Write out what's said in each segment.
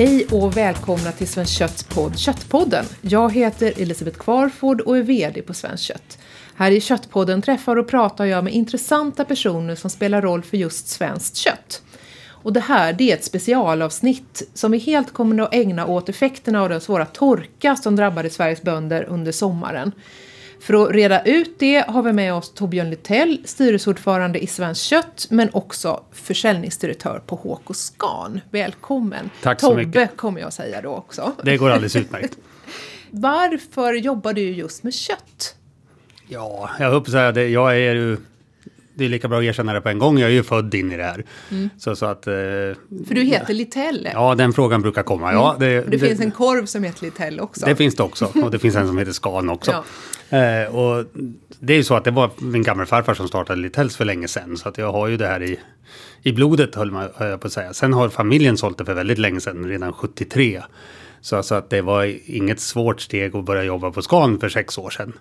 Hej och välkomna till Svenskt Kötts podd Köttpodden. Jag heter Elisabeth Kvarford och är VD på Svenskt Kött. Här i Köttpodden träffar och pratar jag med intressanta personer som spelar roll för just svenskt kött. Och det här det är ett specialavsnitt som vi helt kommer att ägna åt effekterna av den svåra torka som drabbade Sveriges bönder under sommaren. För att reda ut det har vi med oss Torbjörn Littell, styrelseordförande i Svenskt Kött, men också försäljningsdirektör på HK Scan. Välkommen! Tack så Tobbe mycket. kommer jag säga då också. Det går alldeles utmärkt. Varför jobbar du just med kött? Ja, jag hoppas säga det. Jag är ju... Det är lika bra att erkänna det på en gång. Jag är ju född in i det här. Så, så att... Eh, För du heter Littell. ja, den frågan brukar komma. Ja, det, Och det, finns en korv som heter Littell också. det finns det också. Och det finns en som heter Scan också. Eh, och det är ju så att det var min gammelfarfar som startade Littells för länge sedan. Så att jag har ju det här i, i blodet, höll man höll jag på att säga. Sen har familjen sålt det för väldigt länge sedan, redan 73. Så, så att det var inget svårt steg att börja jobba på Scan för sex år sedan.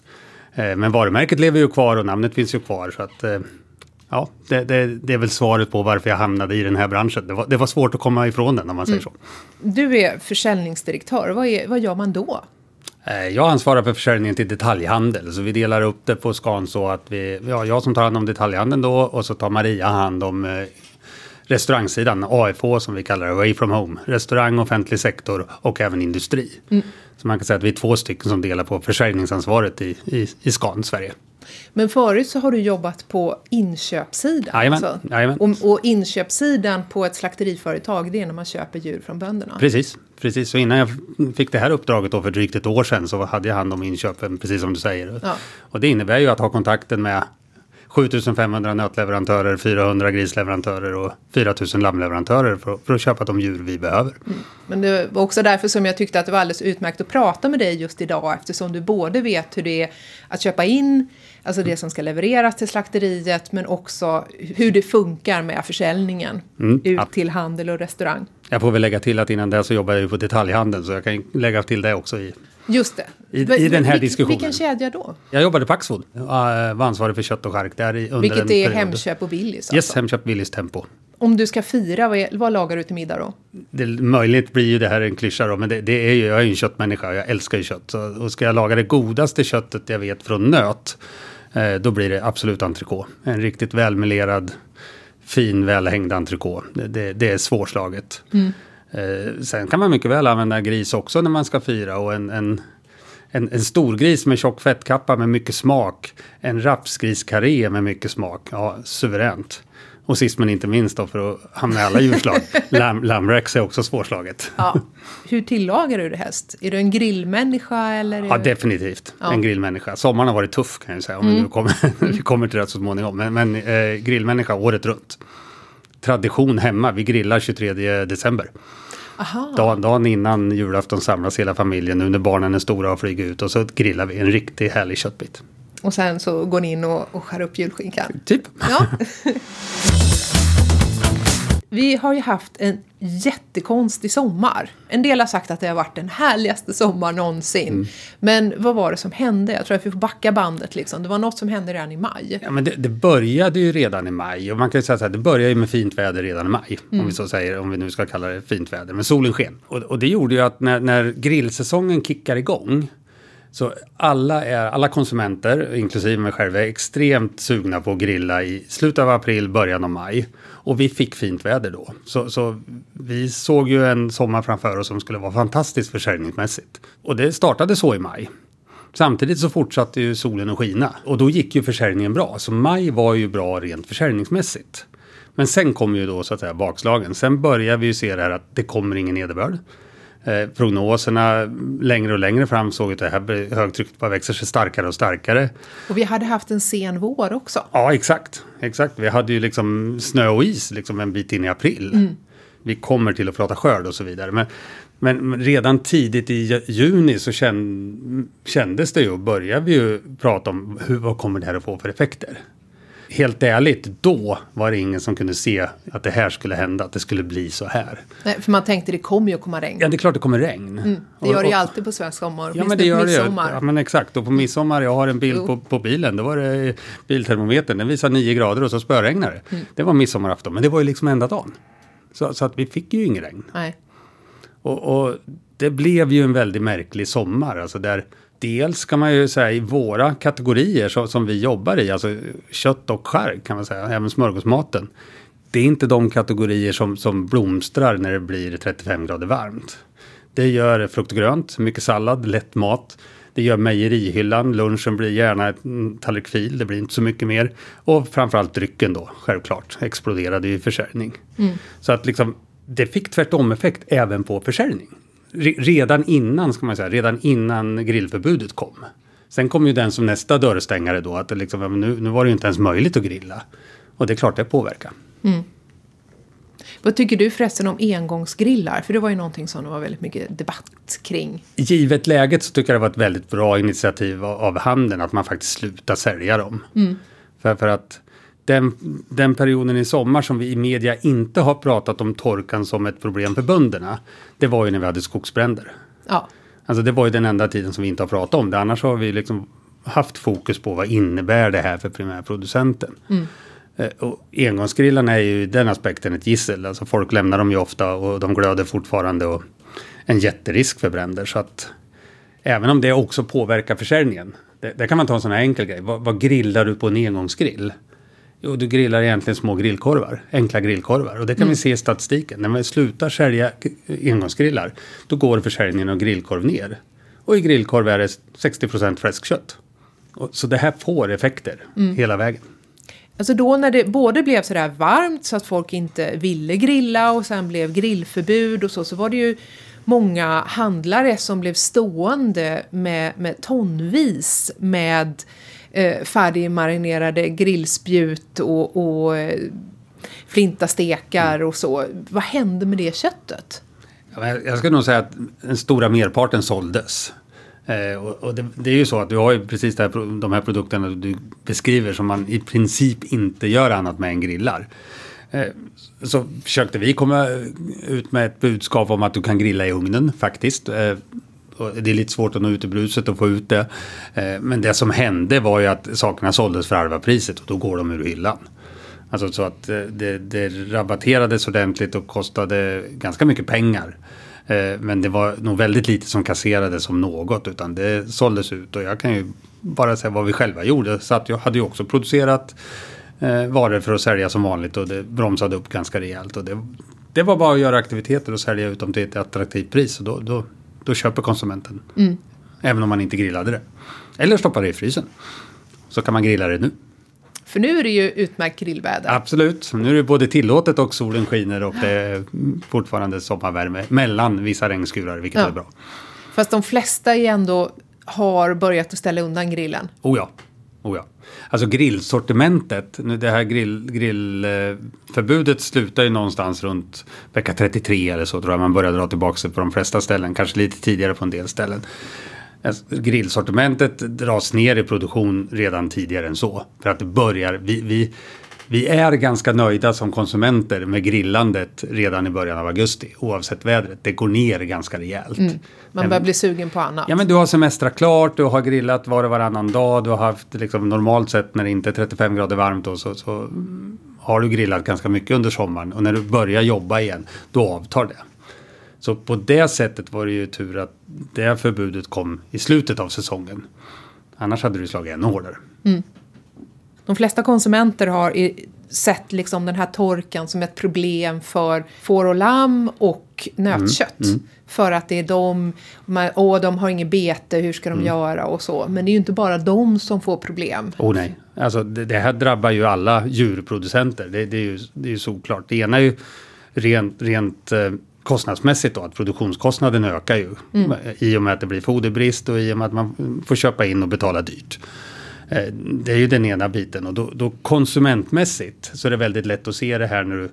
Eh, men varumärket lever ju kvar och namnet finns ju kvar. Så att, eh, ja, det, det, det är väl svaret på varför jag hamnade i den här branschen. Det var, det var svårt att komma ifrån den om man säger så. Du är försäljningsdirektör. Vad, är, vad gör man då? Eh, Jag ansvarar för försäljningen till detaljhandel, så vi delar upp det på Scan så att vi, ja, jag som tar hand om detaljhandeln då och så tar Maria hand om eh, restaurangsidan, AFH som vi kallar det, Away from Home. Restaurang, offentlig sektor och även industri. Så man kan säga att vi är två stycken som delar på försäljningsansvaret i, i, i Scan Sverige. Men förut så har du jobbat på inköpssidan. Jajamän, jajamän. Och, och inköpssidan på ett slakteriföretag, det är när man köper djur från bönderna. Precis, precis. Så innan jag fick det här uppdraget då för drygt ett år sedan så hade jag hand om inköpen, precis som du säger. Ja. Och det innebär ju att ha kontakten med 7500 nötleverantörer, 400 grisleverantörer och 4000 lammleverantörer för, för att köpa de djur vi behöver. Men det var också därför som jag tyckte att det var alldeles utmärkt att prata med dig just idag eftersom du både vet hur det är att köpa in, alltså det som ska levereras till slakteriet, men också hur det funkar med försäljningen Mm, ut ja. till handel och restaurang. Jag får väl lägga till att innan det så jobbar jag ju på detaljhandeln så jag kan lägga till det också i. Just det. I- i den här vil- diskussionen. Vilken kedja då? Jag jobbade på Axfood, äh, var ansvarig för kött och chark där under Vilket är period. Hemköp och Willys alltså? Yes, Hemköp Willys Tempo. Om du ska fira, vad, är, vad lagar du till middag då? det, möjligt blir ju det här en klyscha då, men det, det är ju, jag är ju en köttmänniska, jag älskar ju kött. Så, och ska jag laga det godaste köttet jag vet från nöt, eh, då blir det absolut entrecote. En riktigt välmelerad, fin, välhängd entrecote. Det, det, det är svårslaget. Eh, sen kan man mycket väl använda gris också när man ska fira och en, en en, en stor gris med tjock fettkappa med mycket smak. En rapsgriskarré med mycket smak. Ja, suveränt. Och sist men inte minst då för att hamna i alla djurslag. Lam, är också svårslaget. Ja. Hur tillagar du det helst? Är du en grillmänniska eller? Ja, du... definitivt. Ja. En grillmänniska. Sommaren har varit tuff kan jag säga. Om vi nu kommer, vi kommer till det så småningom. Men, men eh, grillmänniska året runt. Tradition hemma. Vi grillar 23 december. Aha. Dagen, dagen innan julafton samlas hela familjen nu när barnen är stora och flyger ut. Och så grillar vi en riktigt härlig köttbit. Och sen så går ni in och, och skär upp julskinkan. Typ. Ja. Vi har ju haft en jättekonstig sommar. En del har sagt att det har varit den härligaste sommar någonsin. Mm. Men vad var det som hände? Jag tror att vi får backa bandet liksom. Det var något som hände redan i maj. Ja, men det, det började ju redan i maj och man kan ju säga så här, det började ju med fint väder redan i maj. Om vi så säger, om vi nu ska kalla det fint väder. Men solen sken. Och, och det gjorde ju att när, när grillsäsongen kickar igång så alla, är, alla konsumenter, inklusive mig själv, är extremt sugna på att grilla i slutet av april, början av maj. Och vi fick fint väder då. Så, så vi såg ju en sommar framför oss som skulle vara fantastisk försäljningsmässigt. Och det startade så i maj. Samtidigt så fortsatte ju solen att skina och då gick ju försäljningen bra. Så maj var ju bra rent försäljningsmässigt. Men sen kom ju då så att säga bakslagen. Sen börjar vi ju se det här att det kommer ingen nederbörd. Eh, prognoserna längre och längre fram såg att det här högtrycket bara växer sig starkare och starkare. Och vi hade haft en sen vår också. Ja, exakt. exakt. Vi hade ju liksom snö och is liksom en bit in i april. Vi kommer till att prata skörd och så vidare. Men, men, redan tidigt i ju- juni så kändes det ju började vi ju prata om hur, vad kommer det här att få för effekter. Helt ärligt, då var det ingen som kunde se att det här skulle hända, att det skulle bli så här. Nej, för man tänkte det kommer ju att komma regn. Ja, det är klart det kommer regn. Det gör det ju alltid på svensk sommar. Ja men det gör det midsommar. Ja men exakt. Och på midsommar, jag har en bild på, på bilen. Då var det biltermometern. Den visar 9 grader och så spöregnade det. Mm. Det var midsommarafton. Men det var ju liksom enda dagen. Så, så att vi fick ju ingen regn. Nej. Och, och det blev ju en väldigt märklig sommar. Alltså där dels kan man ju säga i våra kategorier som, som vi jobbar i, alltså kött och skärk kan man säga, även smörgåsmaten. Det är inte de kategorier som, som blomstrar när det blir 35 grader varmt. Det gör frukt och grönt, mycket sallad, lätt mat. Det gör mejerihyllan, lunchen blir gärna en tallrik fil, det blir inte så mycket mer. Och framförallt drycken då, självklart, exploderade i försäljning. Mm. Så att liksom, det fick tvärtom effekt även på försäljning. Redan innan, ska man säga, redan innan grillförbudet kom. Sen kom ju den som nästa dörrstängare då, att det liksom, nu, nu var det ju inte ens möjligt att grilla. Och det är klart det påverkar. Mm. Vad tycker du förresten om engångsgrillar? För det var ju någonting som det var väldigt mycket debatt kring. Givet läget så tycker jag det var ett väldigt bra initiativ av handeln att man faktiskt slutar sälja dem. Mm. För, för att den, den perioden i sommar som vi i media inte har pratat om torkan som ett problem för bönderna. Det var ju när vi hade skogsbränder. Ja. Alltså det var ju den enda tiden som vi inte har pratat om det. Annars har vi liksom haft fokus på vad innebär det här för primärproducenten. Mm. Eh, och engångsgrillarna är ju den aspekten ett gissel. Alltså folk lämnar dem ju ofta och de glöder fortfarande. Och en jätterisk för bränder. Så att även om det också påverkar försäljningen. Det, det kan man ta en sån här enkel grej. Vad, vad, grillar du på en engångsgrill? Jo, du grillar egentligen små grillkorvar. Enkla grillkorvar. Och det kan mm. vi se i statistiken. När man slutar sälja engångsgrillar. Då går försäljningen av grillkorv ner. Och i grillkorv är det 60% fläskkött. Så det här får effekter mm. hela vägen. Alltså då när det både blev sådär varmt så att folk inte ville grilla och sen blev grillförbud och så, så var det ju många handlare som blev stående med, med tonvis med eh, färdigmarinerade grillspjut och, och eh, flintastekar och så. Vad hände med det köttet? Jag ska nog säga att den stora merparten såldes. Eh, och, och det, det, är ju så att du har ju precis här, de här produkterna du beskriver som man i princip inte gör annat med än grillar. Eh, så försökte vi komma ut med ett budskap om att du kan grilla i ugnen faktiskt. Eh, det är lite svårt att nå ut i bruset och få ut det. Eh, men det som hände var ju att sakerna såldes för halva priset och då går de ur hyllan. Alltså så att eh, det, det rabatterades ordentligt och kostade ganska mycket pengar. Eh, men det var nog väldigt lite som kasserades om något utan det såldes ut och jag kan ju bara säga vad vi själva gjorde. Så att jag hade ju också producerat varor för att sälja som vanligt och det bromsade upp ganska rejält. Och det, det var bara att göra aktiviteter och sälja ut dem till ett attraktivt pris och då, då, då köper konsumenten. Mm. Även om man inte grillade det. Eller stoppar det i frysen. Så kan man grilla det nu. För nu är det ju utmärkt grillväder. Absolut. Nu är det både tillåtet och solen skiner och det är fortfarande sommarvärme mellan vissa regnskurar, vilket ja. är bra. Fast de flesta är ändå har börjat att ställa undan grillen. Oh ja. Oh ja. Alltså grillsortimentet, nu det här grill, grillförbudet eh, slutar ju någonstans runt vecka 33 eller så tror jag man börjar dra tillbaka sig på de flesta ställen, kanske lite tidigare på en del ställen. Alltså, grillsortimentet dras ner i produktion redan tidigare än så. För att det börjar, vi, vi, vi är ganska nöjda som konsumenter med grillandet redan i början av augusti. Oavsett vädret. Det går ner ganska rejält. Mm. Man börjar bli sugen på annat. Ja men du har semestrat klart, du har grillat var och varannan dag. Du har haft liksom normalt sett när det inte är 35 grader varmt då, så, så har du grillat ganska mycket under sommaren. Och när du börjar jobba igen, då avtar det. Så på det sättet var det ju tur att det förbudet kom i slutet av säsongen. Annars hade det slagit ännu hårdare. Mm. De flesta konsumenter har sett liksom den här torkan som ett problem för får och lamm och nötkött. Mm. Mm. För att det är de, åh de har inget bete, hur ska de mm. göra och så. Men det är ju inte bara de som får problem. Oh nej, alltså det, det här drabbar ju alla djurproducenter. Det, det är ju det är såklart. Det ena är ju rent, rent eh, kostnadsmässigt då, att produktionskostnaden ökar ju. Mm. I och med att det blir foderbrist och i och med att man får köpa in och betala dyrt. Eh, det är ju den ena biten och då, då, konsumentmässigt så är det väldigt lätt att se det här när du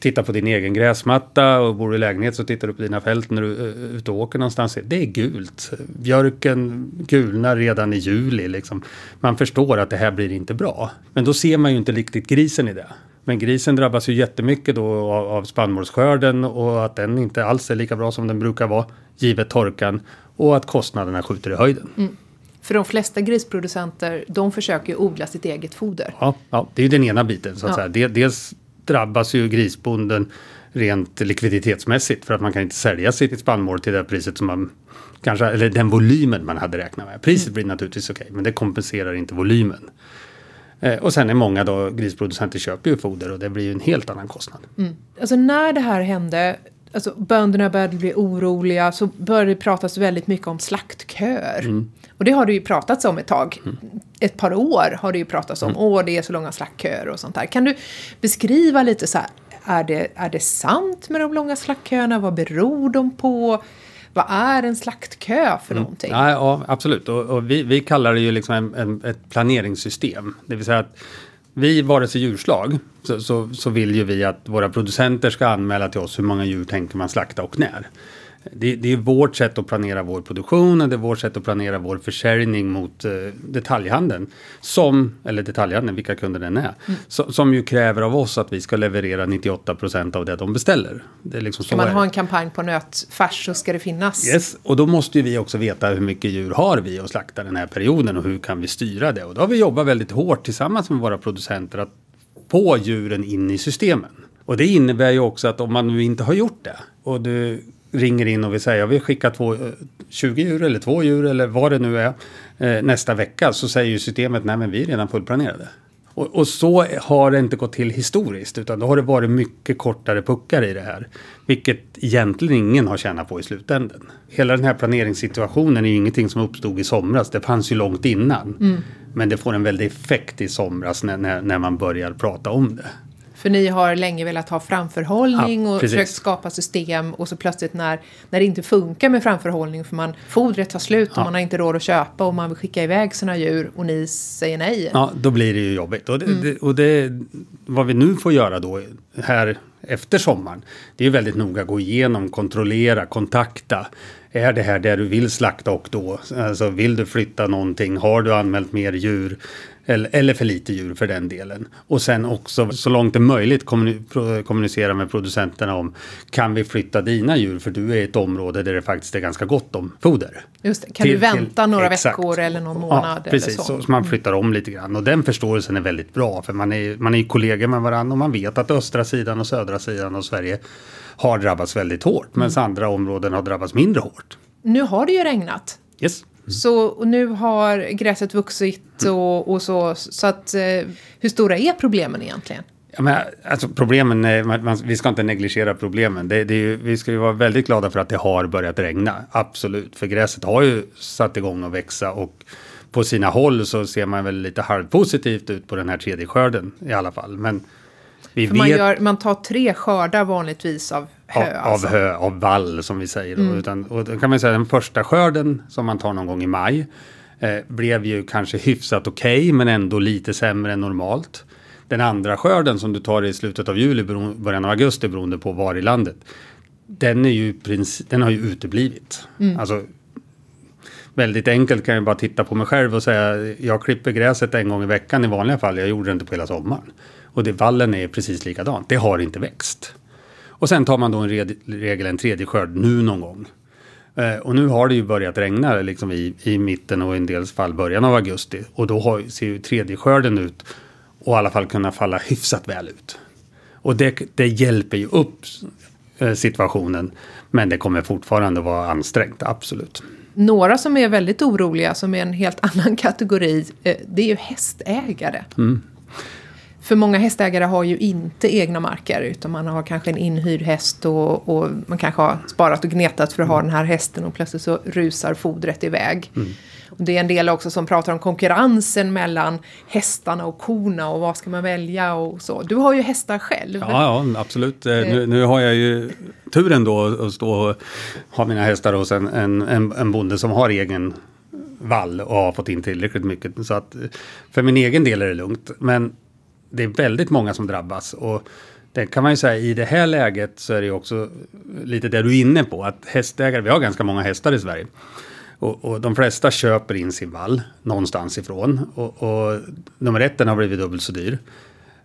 tittar på din egen gräsmatta och bor i lägenhet så tittar du på dina fält när du är ute och åker någonstans. Det är gult. Björken gulnar redan i juli. Liksom. Man förstår att det här blir inte bra. Men då ser man ju inte riktigt grisen i det. Men grisen drabbas ju jättemycket då av, av spannmålsskörden och att den inte alls är lika bra som den brukar vara givet torkan och att kostnaderna skjuter i höjden. Mm. För de flesta grisproducenter, de försöker ju odla sitt eget foder. Ja, ja det är ju den ena biten. Så att ja. säga. Dels drabbas ju grisbonden rent likviditetsmässigt för att man kan inte sälja sitt spannmål till det priset som man kanske, eller den volymen man hade räknat med. Priset blir naturligtvis okej, men det kompenserar inte volymen. Eh, och sen är många då grisproducenter köper ju foder och det blir ju en helt annan kostnad. Mm. Alltså när det här hände, alltså bönderna började bli oroliga, så började det pratas väldigt mycket om slaktköer. Mm. Och det har det ju pratats om ett tag. Mm. Ett par år har det ju pratats om, mm. åh det är så långa slaktköer och sånt där. Kan du beskriva lite så här, är det, är det sant med de långa slaktköerna? Vad beror de på? Vad är en slaktkö för mm. någonting? Ja, ja absolut. Och, och vi, vi, kallar det ju liksom en, en, ett planeringssystem. Det vill säga att vi, vare sig djurslag, så, så, så, vill ju vi att våra producenter ska anmäla till oss hur många djur tänker man slakta och när. Det, det, är vårt sätt att planera vår produktion och det är vårt sätt att planera vår försäljning mot eh, detaljhandeln. Som, eller detaljhandeln, vilka kunder den är. Mm. So, som ju kräver av oss att vi ska leverera 98 procent av det de beställer. Det liksom ska man ha en kampanj på nötfärs så ska det finnas. Yes, och då måste ju vi också veta hur mycket djur har vi att slakta den här perioden och hur kan vi styra det. Och då har vi jobbat väldigt hårt tillsammans med våra producenter att få djuren in i systemen. Och det innebär ju också att om man nu inte har gjort det och du ringer in och vill säga jag vill skicka två, 20 eh, djur eller två djur eller vad det nu är eh, nästa vecka så säger ju systemet nej men vi är redan fullplanerade. Och, och, så har det inte gått till historiskt utan då har det varit mycket kortare puckar i det här. Vilket egentligen ingen har tjänat på i slutändan. Hela den här planeringssituationen är ju ingenting som uppstod i somras. Det fanns ju långt innan. Mm. Men det får en väldig effekt i somras när, när, när man börjar prata om det. För ni har länge velat ha framförhållning ja, och precis. försökt skapa system och så plötsligt när, när det inte funkar med framförhållning för man fodret tar slut och ja. man har inte råd att köpa och man vill skicka iväg sina djur och ni säger nej. Ja, då blir det ju jobbigt. Och, det, mm. det, och det, vad vi nu får göra då här efter sommaren, det är väldigt noga gå igenom, kontrollera, kontakta. Är det här det du vill slakta och då? Alltså vill du flytta någonting? Har du anmält mer djur? Eller, eller för lite djur för den delen. Och sen också så långt det är möjligt kommunicera med producenterna om kan vi flytta dina djur för du är i ett område där det faktiskt är ganska gott om foder. Just det. Kan till, du vänta till, några exakt. veckor eller någon månad? Ja, precis. så. så. Så, man mm. flyttar om lite grann. Och den förståelsen är väldigt bra för man är, man är kollegor med varandra och man vet att östra sidan och södra sidan av Sverige har drabbats väldigt hårt. Medan mm. andra områden har drabbats mindre hårt. Nu har det ju regnat. Yes. Mm. Så nu har gräset vuxit och, och så. Så att, eh, hur stora är problemen egentligen? Ja, men, alltså, problemen är, man, man, vi ska inte negligera problemen. Det, det ju, vi ska ju vara väldigt glada för att det har börjat regna. Absolut, för gräset har ju satt igång att växa. Och på sina håll så ser man väl lite halvpositivt ut på den här tredje skörden i alla fall. Men vi vet... man, gör, man tar tre skördar vanligtvis av hö. Av, alltså. av hö, av vall som vi säger. Mm. Utan, och då kan man säga den första skörden som man tar någon gång i maj. Eh, blev ju kanske hyfsat okej okay, men ändå lite sämre än normalt. Den andra skörden som du tar i slutet av juli, början av augusti beroende på var i landet. Den, är ju den har ju uteblivit. Mm. Alltså, väldigt enkelt kan jag bara titta på mig själv och säga jag klipper gräset en gång i veckan i vanliga fall. Jag gjorde det inte på hela sommaren. Och det, vallen är precis likadant. Det har inte växt. Och sen tar man då en regel en tredje skörd nu någon gång. Eh, och nu har det ju börjat regna liksom i, i mitten och i en del fall början av augusti. Och då har, ser ju tredje skörden ut och i alla fall kunna falla hyfsat väl ut. Och det, det hjälper ju upp eh, situationen. Men det kommer fortfarande vara ansträngt, absolut. Några som är väldigt oroliga, som är en helt annan kategori, eh, det är ju hästägare. Mm. För många hästägare har ju inte egna marker utan man har kanske en inhyrd häst och, och man kanske har sparat och gnetat för att ha den här hästen och plötsligt så rusar fodret iväg. Mm. Och det är en del också som pratar om konkurrensen mellan hästarna och korna och vad ska man välja och så. Du har ju hästar själv. Ja, ja absolut. Eh, nu, nu, har jag ju turen då att stå och ha mina hästar hos en, en, en, en bonde som har egen vall och har fått in tillräckligt mycket. Så att för min egen del är det lugnt. Men det är väldigt många som drabbas. Och det kan man ju säga i det här läget så är det ju också lite det du är inne på. Att hästägare, vi har ganska många hästar i Sverige. Och, och de flesta köper in sin vall någonstans ifrån. Och, och nummer ett, den har blivit dubbelt så dyr.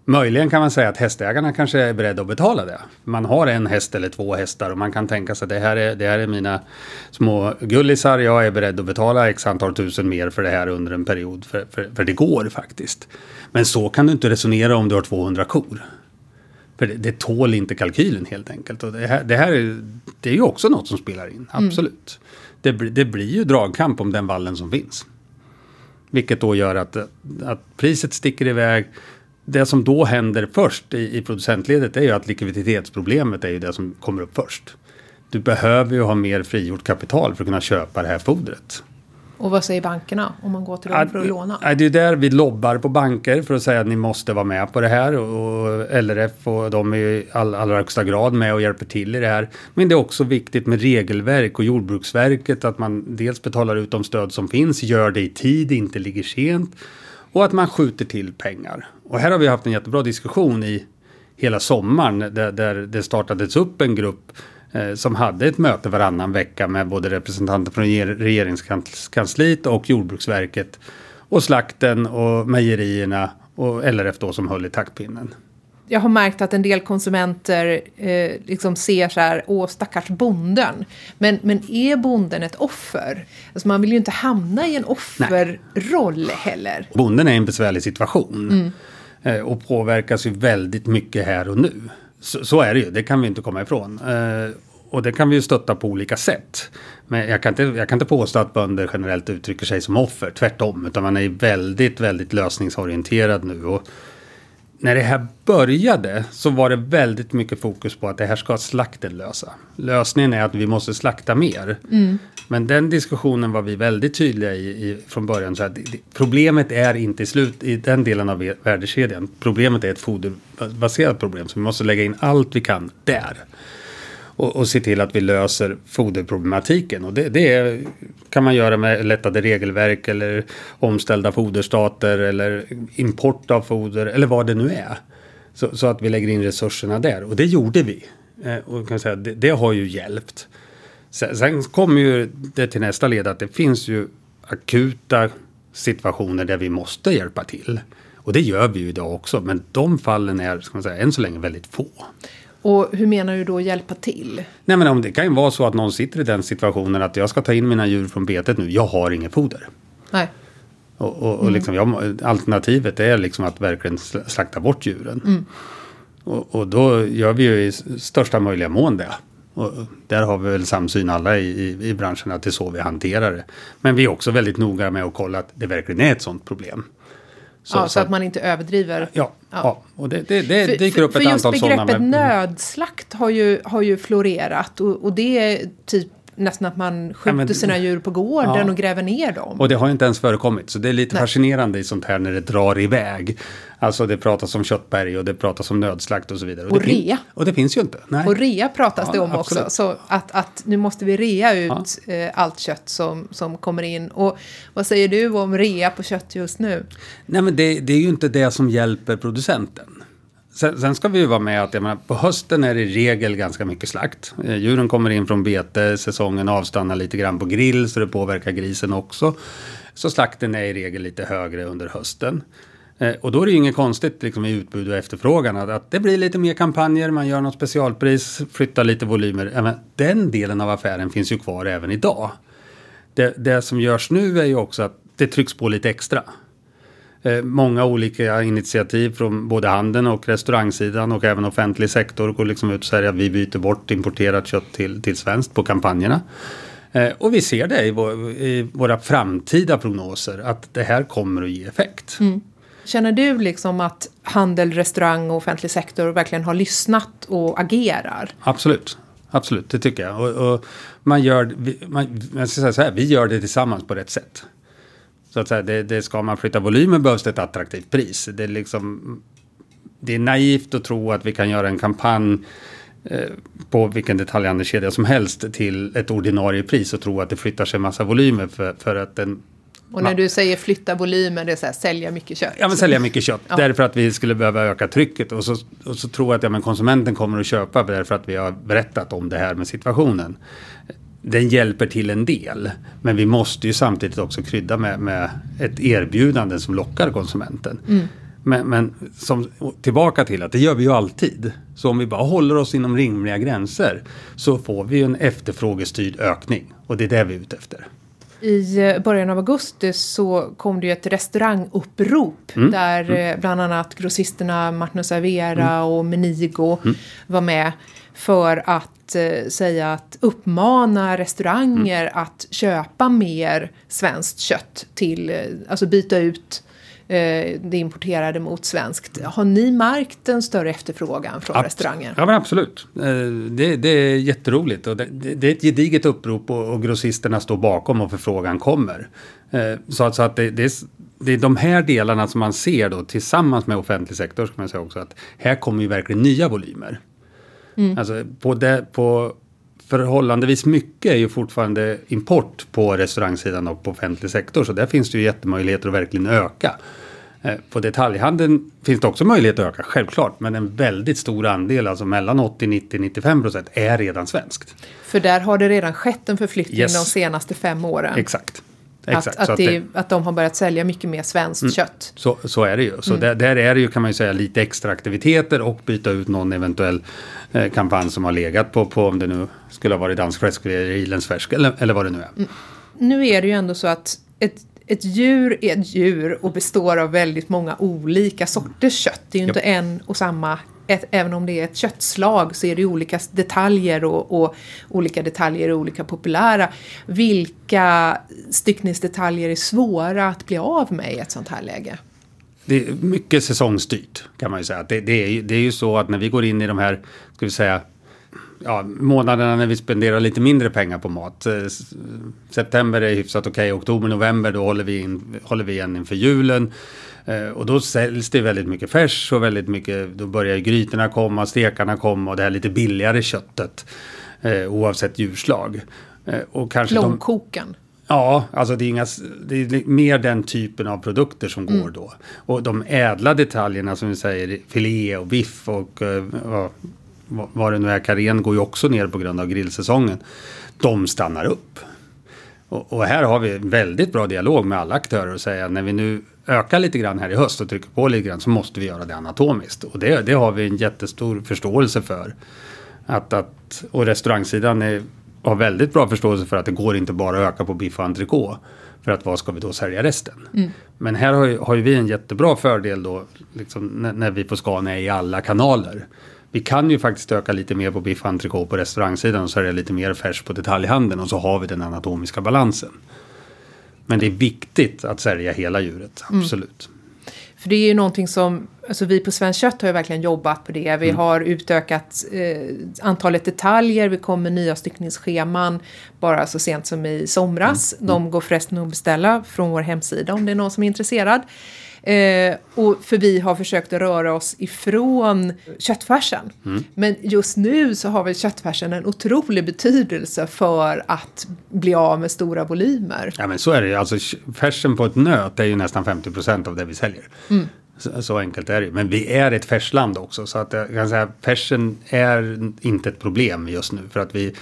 Möjligen kan man säga att hästägarna kanske är beredda att betala det. Man har en häst eller två hästar och man kan tänka sig att det här är, det här är mina små gullisar. Jag är beredd att betala x antal tusen mer för det här under en period. För, för, för det går faktiskt. Men så kan du inte resonera om du har 200 kor. För det, det tål inte kalkylen helt enkelt. Och det här, det här är, det är ju också något som spelar in, absolut. Det, blir- det blir ju dragkamp om den vallen som finns. Vilket då gör att, att priset sticker iväg. Det som då händer först i, i producentledet är ju att likviditetsproblemet är ju det som kommer upp först. Du behöver ju ha mer frigjort kapital för att kunna köpa det här fodret. Och vad säger bankerna om man går till dem för att låna? Det är där vi lobbar på banker för att säga att ni måste vara med på det här. Och LRF och de är ju i all, allra högsta grad med och hjälper till i det här. Men det är också viktigt med regelverk och Jordbruksverket att man dels betalar ut de stöd som finns, gör det i tid, inte ligger sent. Och att man skjuter till pengar. Och här har vi haft en jättebra diskussion i hela sommaren där, där det startades upp en grupp eh, som hade ett möte varannan vecka med både representanter från regeringskansliet och Jordbruksverket och slakten och mejerierna och LRF då som höll i taktpinnen. Jag har märkt att en del konsumenter eh, liksom ser så här, åh stackars bonden. Men, men är bonden ett offer? Alltså man vill ju inte hamna i en offerroll heller. Bonden är i en besvärlig situation eh, och påverkas ju väldigt mycket här och nu. Så, så är det ju, det kan vi inte komma ifrån. Eh, och det kan vi ju stötta på olika sätt. Men jag kan, inte, jag kan inte påstå att bönder generellt uttrycker sig som offer, tvärtom. Utan man är väldigt, väldigt lösningsorienterad nu. Och när det här började så var det väldigt mycket fokus på att det här ska slakten lösa. Lösningen är att vi måste slakta mer. Men den diskussionen var vi väldigt tydliga i, i från början. Så att problemet är inte i slut i den delen av värdekedjan. Problemet är ett foderbaserat problem. Så vi måste lägga in allt vi kan där. Och, och se till att vi löser foderproblematiken. Och det, det kan man göra med lättade regelverk eller omställda foderstater eller import av foder eller vad det nu är. Så, så att vi lägger in resurserna där. Och det gjorde vi. Eh, och kan säga, det, det har ju hjälpt. Sen, sen kommer ju det till nästa led att det finns ju akuta situationer där vi måste hjälpa till. Och det gör vi ju idag också. Men de fallen är, ska man säga, än så länge väldigt få. Och hur menar du då hjälpa till? Nej men om det kan ju vara så att någon sitter i den situationen att jag ska ta in mina djur från betet nu. Jag har inget foder. Nej. Och, och, och liksom, jag, alternativet är liksom att verkligen sl- slakta bort djuren. Och, och då gör vi ju i största möjliga mån det. Och där har vi väl samsyn alla i, i, i branschen att det är så vi hanterar det. Men vi är också väldigt noga med att kolla att det verkligen är ett sånt problem. Så, ja, så, att man inte överdriver. Ja, ja. och det, det, det För- dyker för- upp ett för just antal sådana. begreppet men- nödslakt har ju, har ju florerat och, och det är typ nästan att man skjuter men- sina djur på gården Ja. och gräver ner dem. Och det har inte ens förekommit. Så det är lite Nej. fascinerande i sånt här när det drar iväg. Alltså det pratas om köttberg och det pratas om nödslakt och så vidare. Och fin- rea. Och det finns ju inte. Nej. Och rea pratas Ja, det om absolut. också. Så att, att nu måste vi rea ut eh, allt kött som, som kommer in. Och vad säger du om rea på kött just nu? Nej men det, det är ju inte det som hjälper producenten. Sen, sen ska vi ju vara med att jag menar, på hösten är det i regel ganska mycket slakt. Eh, djuren kommer in från bete, säsongen avstannar lite grann på grill så det påverkar grisen också. Så slakten är i regel lite högre under hösten. Eh, och då är det ju inget konstigt liksom, i utbud och efterfrågan att, att det blir lite mer kampanjer, man gör något specialpris, flyttar lite volymer. Även, den delen av affären finns ju kvar även idag. Det, det som görs nu är ju också att det trycks på lite extra. Eh, Många olika initiativ från både handeln och restaurangsidan och även offentlig sektor går liksom ut och säger att vi byter bort importerat kött till, till svenskt på kampanjerna. Eh, Och vi ser det i, vår, i våra framtida prognoser att det här kommer att ge effekt. Känner du liksom att handel, restaurang och offentlig sektor verkligen har lyssnat och agerar? Absolut. Absolut, det tycker jag. Och, och man gör, man, jag ska säga så här, vi gör det tillsammans på rätt sätt. Så att säga, det, det ska man flytta volymer behövs det ett attraktivt pris. Det är liksom det är naivt att tro att vi kan göra en kampanj eh, på vilken detaljhandelskedja som helst till ett ordinarie pris och tro att det flyttar sig massa volymer för, för att den Och när du säger flytta volymen, det är så här, sälja mycket kött. Ja, men sälja mycket kött. Ja. Därför att vi skulle behöva öka trycket. Och så, och så tror jag att ja, men konsumenten kommer att köpa därför att vi har berättat om det här med situationen. Den hjälper till en del. Men vi måste ju samtidigt också krydda med, med ett erbjudande som lockar konsumenten. Men, men som, tillbaka till att det gör vi ju alltid. Så om vi bara håller oss inom rimliga gränser så får vi ju en efterfrågestyrd ökning. Och det är det vi är ute efter. I eh, början av augusti så kom det ju ett restaurangupprop Mm. där eh, bland annat grossisterna Martin Servera Mm. och Menigo var med för att eh, säga att uppmana restauranger Mm. att köpa mer svenskt kött till, eh, alltså byta ut eh, det importerade mot svenskt. Har ni märkt en större efterfrågan från Abs- restauranger? Ja men absolut. Eh, Det, det är jätteroligt och det, det är ett gediget upprop och, och grossisterna står bakom och förfrågan kommer. Eh, Så att, så att det, det, är, det är de här delarna som man ser då tillsammans med offentlig sektor ska man säga också att här kommer ju verkligen nya volymer. Alltså på, det, på förhållandevis mycket är ju fortfarande import på restaurangsidan och på offentlig sektor så där finns det ju jättemöjligheter att verkligen öka. Eh, På detaljhandeln finns det också möjlighet att öka, självklart. Men en väldigt stor andel, alltså mellan 80, 90, 95 procent, är redan svenskt. För där har det redan skett en förflyttning Yes. de senaste fem åren. Exakt. Att, Exakt. att, Så, att det, Mm. att de har börjat sälja mycket mer svenskt kött. så, så är det ju. Så där, där är det ju, kan man ju säga, lite extra aktiviteter och byta ut någon eventuell eh, kampanj som har legat på, på om det nu skulle ha varit dansk fläsk eller irländsk eller, eller vad det nu är. Nu är det ju ändå så att ett, ett djur är ett djur och består av väldigt många olika sorters kött. Det är ju inte en och samma, ett, även om det är ett köttslag så är det ju olika detaljer och, och olika detaljer är olika populära. Vilka styckningsdetaljer är svåra att bli av med i ett sånt här läge? Det är mycket säsongsstyrt kan man ju säga. Det, det, är, ju- det är ju så att när vi går in i de här, ska vi säga, ja, månaderna när vi spenderar lite mindre pengar på mat. Eh, september är hyfsat okej, oktober, november då håller vi, in, håller vi igen inför julen. Eh, och då säljs det väldigt mycket färs och väldigt mycket, då börjar grytorna komma, stekarna komma och det här lite billigare köttet. Eh, oavsett djurslag. Eh, och kanske de, Långkoken. Ja, alltså det är, inga, det är mer den typen av produkter som går då. Och de ädla detaljerna som vi säger, filé och biff och eh, vad, det nu är, karen går ju också ner på grund av grillsäsongen. De stannar upp. Och, och här har vi väldigt bra dialog med alla aktörer och säga när vi nu ökar lite grann här i höst och trycker på lite grann så måste vi göra det anatomiskt. Och det, det har vi en jättestor förståelse för. Att, att, och restaurangsidan är, har väldigt bra förståelse för att det går inte bara att öka på biff och entrecote. För att vad ska vi då sälja resten? Men här har ju, har ju vi en jättebra fördel då, liksom, när, när vi på Scania är i alla kanaler. Vi kan ju faktiskt öka lite mer på biff och entrecote på restaurangsidan och sälja lite mer färs på detaljhandeln och så har vi den anatomiska balansen. Men det är viktigt att sälja hela djuret, absolut. För det är ju någonting som, alltså vi på Svenskt Kött har ju verkligen jobbat på det. Mm. Vi har utökat eh, antalet detaljer, vi kom med nya styckningsscheman bara så sent som i somras. Mm. De går förresten att beställa från vår hemsida om det är någon som är intresserad. Eh, och för vi har försökt att röra oss ifrån köttfärsen. Mm. Men just nu så har väl köttfärsen en otrolig betydelse för att bli av med stora volymer. Ja men så är det ju. Alltså färsen på ett nöt är ju nästan 50 procent av det vi säljer. Så, så enkelt är det ju. Men vi är ett färsland också. Så att jag kan säga färsen är inte ett problem just nu. För att vi,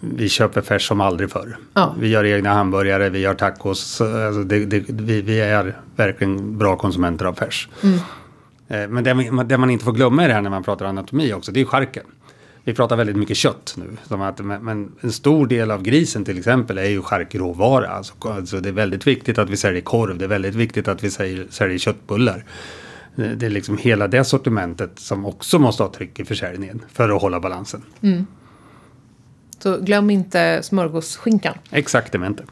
vi köper färs som aldrig förr. Ja. Vi gör egna hamburgare, vi gör tacos. Så, Alltså det, det, vi, vi är verkligen bra konsumenter av färs. Eh, Men det, man- det man inte får glömma i det här när man pratar anatomi också, det är charken. Vi pratar väldigt mycket kött nu. Som att, men, en stor del av grisen till exempel är ju charkråvara. Alltså, alltså det är väldigt viktigt att vi säljer korv. Det är väldigt viktigt att vi säljer, säljer köttbullar. Det är liksom hela det sortimentet som också måste ha tryck i försäljningen för att hålla balansen. Så glöm inte smörgåsskinkan. Exaktamente.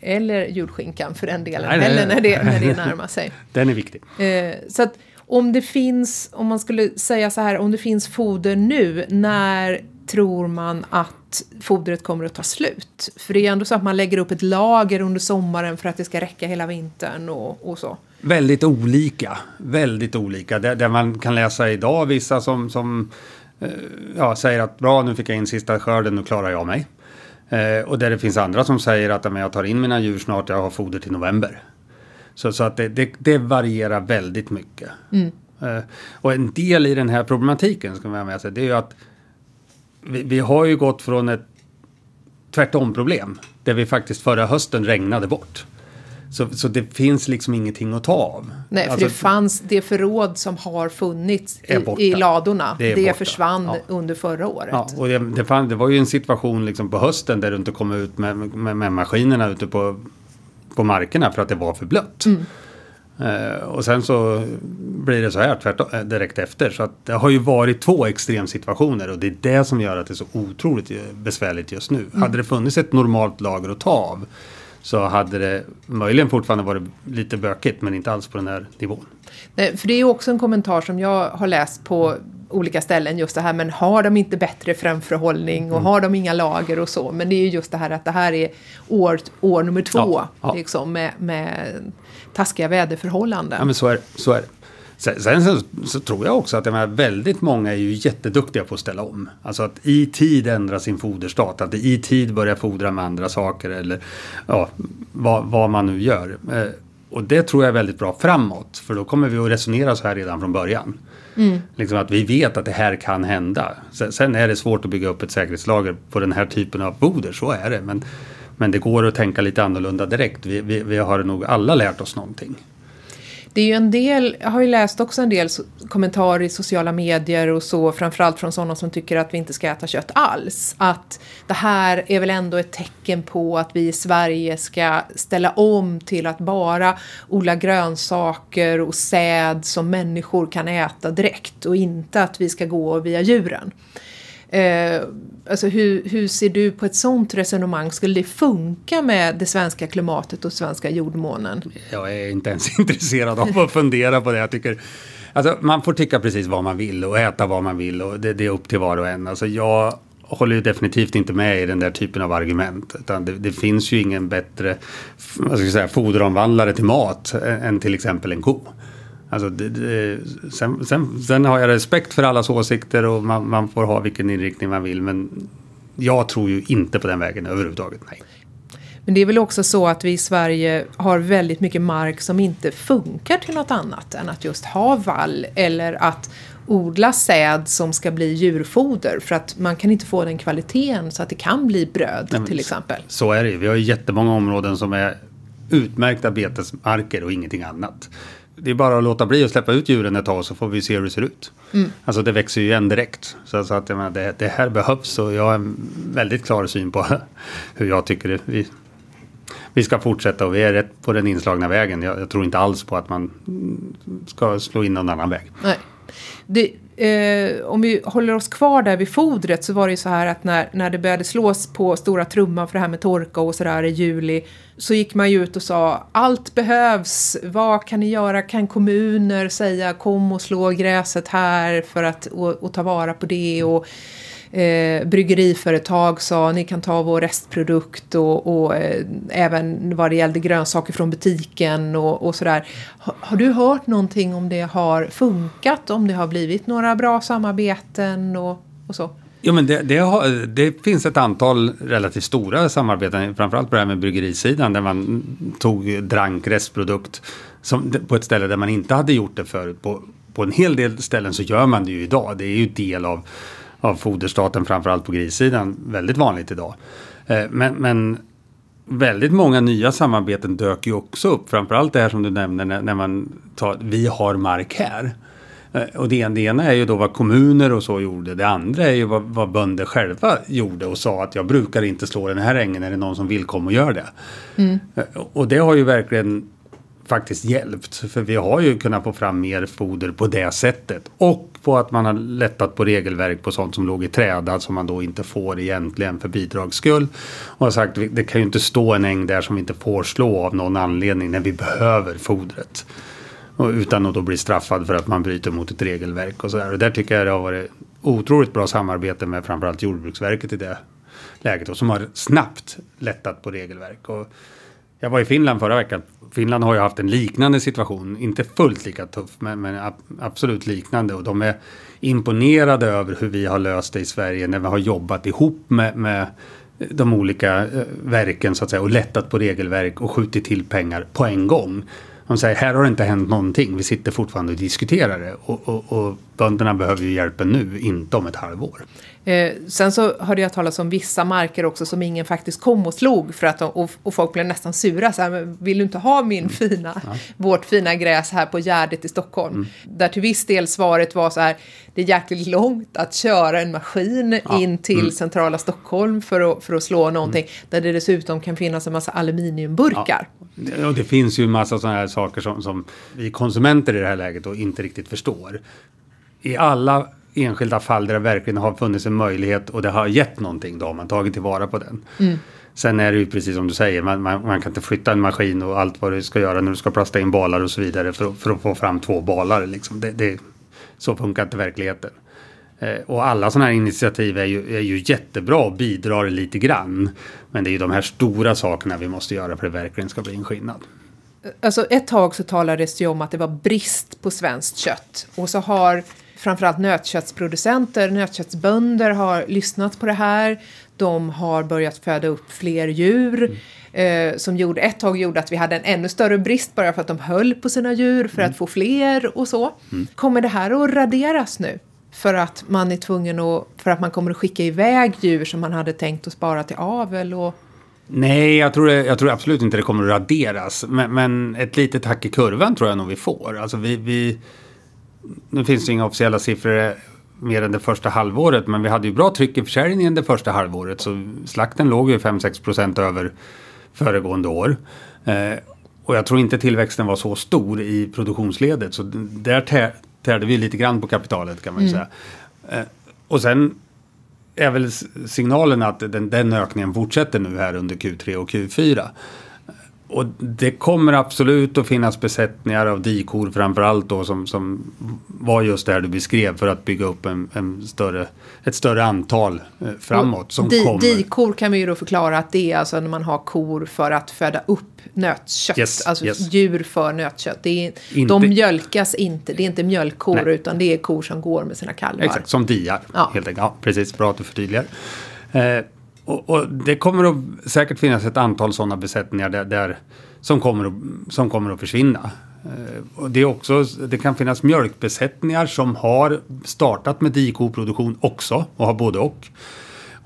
Eller julskinkan för den delen. Nej, nej, eller när det, när det närmar sig. Den är viktig. Eh, så att om det finns, om man skulle säga så här, om det finns foder nu, när tror man att fodret kommer att ta slut? För det är ändå så att man lägger upp ett lager under sommaren för att det ska räcka hela vintern och, och så. Väldigt olika. Väldigt olika. Där, där man kan läsa idag vissa som, som ja, säger att bra nu fick jag in sista skörden, nu klarar jag mig. Eh, och där det finns andra som säger att men jag tar in mina djur snart, jag har foder till november. Så, så att det, det, det varierar väldigt mycket. Eh, och en del i den här problematiken, ska man ha med sig, det är ju att vi, vi har ju gått från ett tvärtom-problem. Där vi faktiskt förra hösten regnade bort. Så, så det finns liksom ingenting att ta av. Nej, för Alltså, det fanns det förråd som har funnits i, i ladorna. Det Det, försvann Ja. under förra året. Ja, och det, det, fann, det var ju en situation liksom på hösten där du inte kom ut med, med, med maskinerna ute på, på markerna för att det var för blött. Eh, och sen så blir det så här tvärtom, eh, direkt efter. Så att det har ju varit två extremsituationer och det är det som gör att det är så otroligt eh, besvärligt just nu. Hade det funnits ett normalt lager att ta av så hade det möjligen fortfarande varit lite bökigt men inte alls på den här nivån. Nej, för det är också en kommentar som jag har läst på olika ställen just det här men har de inte bättre framförhållning Mm. och har de inga lager och så men det är ju just det här att det här är år, år nummer två Ja, ja. Liksom, med, med taskiga väderförhållanden. Ja men så är. Så är det. Sen, sen så, så tror jag också att menar, väldigt många är ju jätteduktiga på att ställa om. Alltså att i tid ändra sin foderstat. Att i tid börja fodra med andra saker eller ja, vad, vad man nu gör. Eh, och det tror jag är väldigt bra framåt. För då kommer vi att resonera så här redan från början. Liksom att vi vet att det här kan hända. Sen, sen är det svårt att bygga upp ett säkerhetslager på den här typen av foder. Så är det. Men, men det går att tänka lite annorlunda direkt. Vi, vi, vi har nog alla lärt oss någonting. Det är ju en del, jag har ju läst också en del kommentarer i sociala medier och så, framförallt från sådana som tycker att vi inte ska äta kött alls. Att det här är väl ändå ett tecken på att vi i Sverige ska ställa om till att bara odla grönsaker och säd som människor kan äta direkt och inte att vi ska gå via djuren. Eh, alltså hur, hur ser du på ett sånt resonemang? Skulle det funka med det svenska klimatet och svenska jordmånen? Jag är inte ens intresserad av att fundera på det. Jag tycker, alltså, man får tycka precis vad man vill och äta vad man vill och det, det är upp till var och en. Alltså, jag håller ju definitivt inte med i den där typen av argument. Utan det, det finns ju ingen bättre vad ska jag säga, foderomvandlare till mat än till exempel en ko. Alltså det, det, sen, sen, sen har jag respekt för allas åsikter och man, man får ha vilken inriktning man vill. Men jag tror ju inte på den vägen överhuvudtaget. Nej. Men det är väl också så att vi i Sverige har väldigt mycket mark som inte funkar till något annat än att just ha vall eller att odla säd som ska bli djurfoder för att man kan inte få den kvaliteten så att det kan bli bröd Nej, till exempel. Så är det ju. Vi har ju jättemånga områden som är utmärkta betesmarker och ingenting annat. Det är bara att låta bli att släppa ut djuren ett tag så får vi se hur det ser ut. Alltså det växer ju igen direkt. Så, så att menar, det, det här behövs och jag har en väldigt klar syn på hur jag tycker det, vi, vi ska fortsätta och vi är rätt på den inslagna vägen. Jag, jag tror inte alls på att man mm, ska slå in någon annan väg. Nej. Det, eh, om vi håller oss kvar där vid fodret så var det ju så här att när, när det började slås på stora trumman för det här med torka och sådär i juli så gick man ju ut och sa allt behövs, vad kan ni göra, kan kommuner säga kom och slå gräset här för att och, och ta vara på det och Eh, bryggeriföretag sa ni kan ta vår restprodukt och, och eh, även vad det gällde grönsaker från butiken och, och sådär. Har, har du hört någonting om det har funkat? Om det har blivit några bra samarbeten och, och så? Jo, men det, det, har, det finns ett antal relativt stora samarbeten, framförallt på det här med bryggerisidan, där man tog drank restprodukt som, på ett ställe där man inte hade gjort det förut. På, på en hel del ställen så gör man det ju idag. Det är ju del av, av foderstaten, framförallt på grissidan, väldigt vanligt idag. Eh, Men, men väldigt många nya samarbeten dök ju också upp. Framförallt det här som du nämner när, när man tar, vi har mark här. Eh, Och det, det ena är ju då vad kommuner och så gjorde. Det andra är ju vad, vad bönder själva gjorde och sa att jag brukar inte slå den här ängen. Är det någon som vill komma och göra det? Eh, Och det har ju verkligen faktiskt hjälpt. För vi har ju kunnat få fram mer foder på det sättet. Och på att man har lättat på regelverk på sånt som låg i träda som man då inte får egentligen för bidrags skull. Och har sagt det kan ju inte stå en äng där som vi inte får slå av någon anledning när vi behöver fodret. Och utan att då bli straffad för att man bryter mot ett regelverk och sådär. Och där tycker jag det har varit otroligt bra samarbete med framförallt Jordbruksverket i det läget. Och som har snabbt lättat på regelverk. Och jag var i Finland förra veckan. Finland har ju haft en liknande situation. Inte fullt lika tuff, men, men ab- absolut liknande. Och de är imponerade över hur vi har löst det i Sverige när vi har jobbat ihop med, med de olika eh, verken så att säga och lättat på regelverk och skjutit till pengar på en gång. De säger här har det inte hänt någonting. Vi sitter fortfarande och diskuterar det och, och, och bönderna behöver ju hjälpen nu, inte om ett halvår. Eh, sen så hörde jag talas om vissa marker också som ingen faktiskt kom och slog för att de, och, och folk blev nästan sura. Så här, vill du inte ha min Mm. fina, vårt fina gräs här på Gärdet i Stockholm? Mm. Där till viss del svaret var så här, det är jäkligt långt att köra en maskin in till Mm. centrala Stockholm för att, för att slå någonting. Där det dessutom kan finnas en massa aluminiumburkar. Det- Och det finns ju en massa sådana här saker som, som vi konsumenter i det här läget då inte riktigt förstår. I alla enskilda fall där det verkligen har funnits en möjlighet och det har gett någonting, då har man tagit tillvara på den. Sen är det ju precis som du säger, man, man, man kan inte flytta en maskin och allt vad du ska göra när du ska plasta in balar och så vidare för, att- för att få fram två balar. Liksom. Det, det, så funkar inte verkligheten. Eh, och alla sådana här initiativ är ju, är ju jättebra och bidrar lite grann. Men det är ju de här stora sakerna vi måste göra för att det verkligen ska bli en skillnad. Alltså ett tag så talades det ju om att det var brist på svenskt kött. Och så har framförallt nötköttsproducenter, nötköttsbönder har lyssnat på det här. De har börjat föda upp fler djur. Eh, som gjorde, ett tag gjorde att vi hade en ännu större brist bara för att de höll på sina djur för att få fler och så. Kommer det här att raderas nu? För att man är tvungen att, för att man kommer att skicka iväg djur som man hade tänkt att spara till avel och Nej, jag tror, jag tror absolut inte det kommer att raderas. Men, men ett litet hack i kurvan tror jag nog vi får. Alltså vi, vi, nu finns det inga officiella siffror mer än det första halvåret. Men vi hade ju bra tryck i försäljningen det första halvåret. Så slakten låg ju 5-6 procent över föregående år. Eh, och jag tror inte tillväxten var så stor i produktionsledet. Så där tä- tärde vi lite grann på kapitalet kan man ju säga. Eh, och sen är väl signalen att den, den ökningen fortsätter nu här under Q3 och Q4. Och det kommer absolut att finnas besättningar av dikor framförallt då som, som var just det här du beskrev för att bygga upp en, en större, ett större antal eh, framåt som Di, kommer. Dikor kan vi ju då förklara att det är alltså när man har kor för att föda upp nötkött. Yes, alltså yes. djur för nötkött. Det är, Inte- De mjölkas inte, det är inte mjölkkor Nej. utan det är kor som går med sina kalvar. Exakt, som diar. Ja. Helt enkelt. Ja, precis, bra att du förtydligar. Eh, och, och det kommer att säkert finnas ett antal sådana besättningar där, där, som, kommer att, som kommer att försvinna. Eh, och det, är också, det kan finnas mjölkbesättningar som har startat med dikoproduktion också och har både och.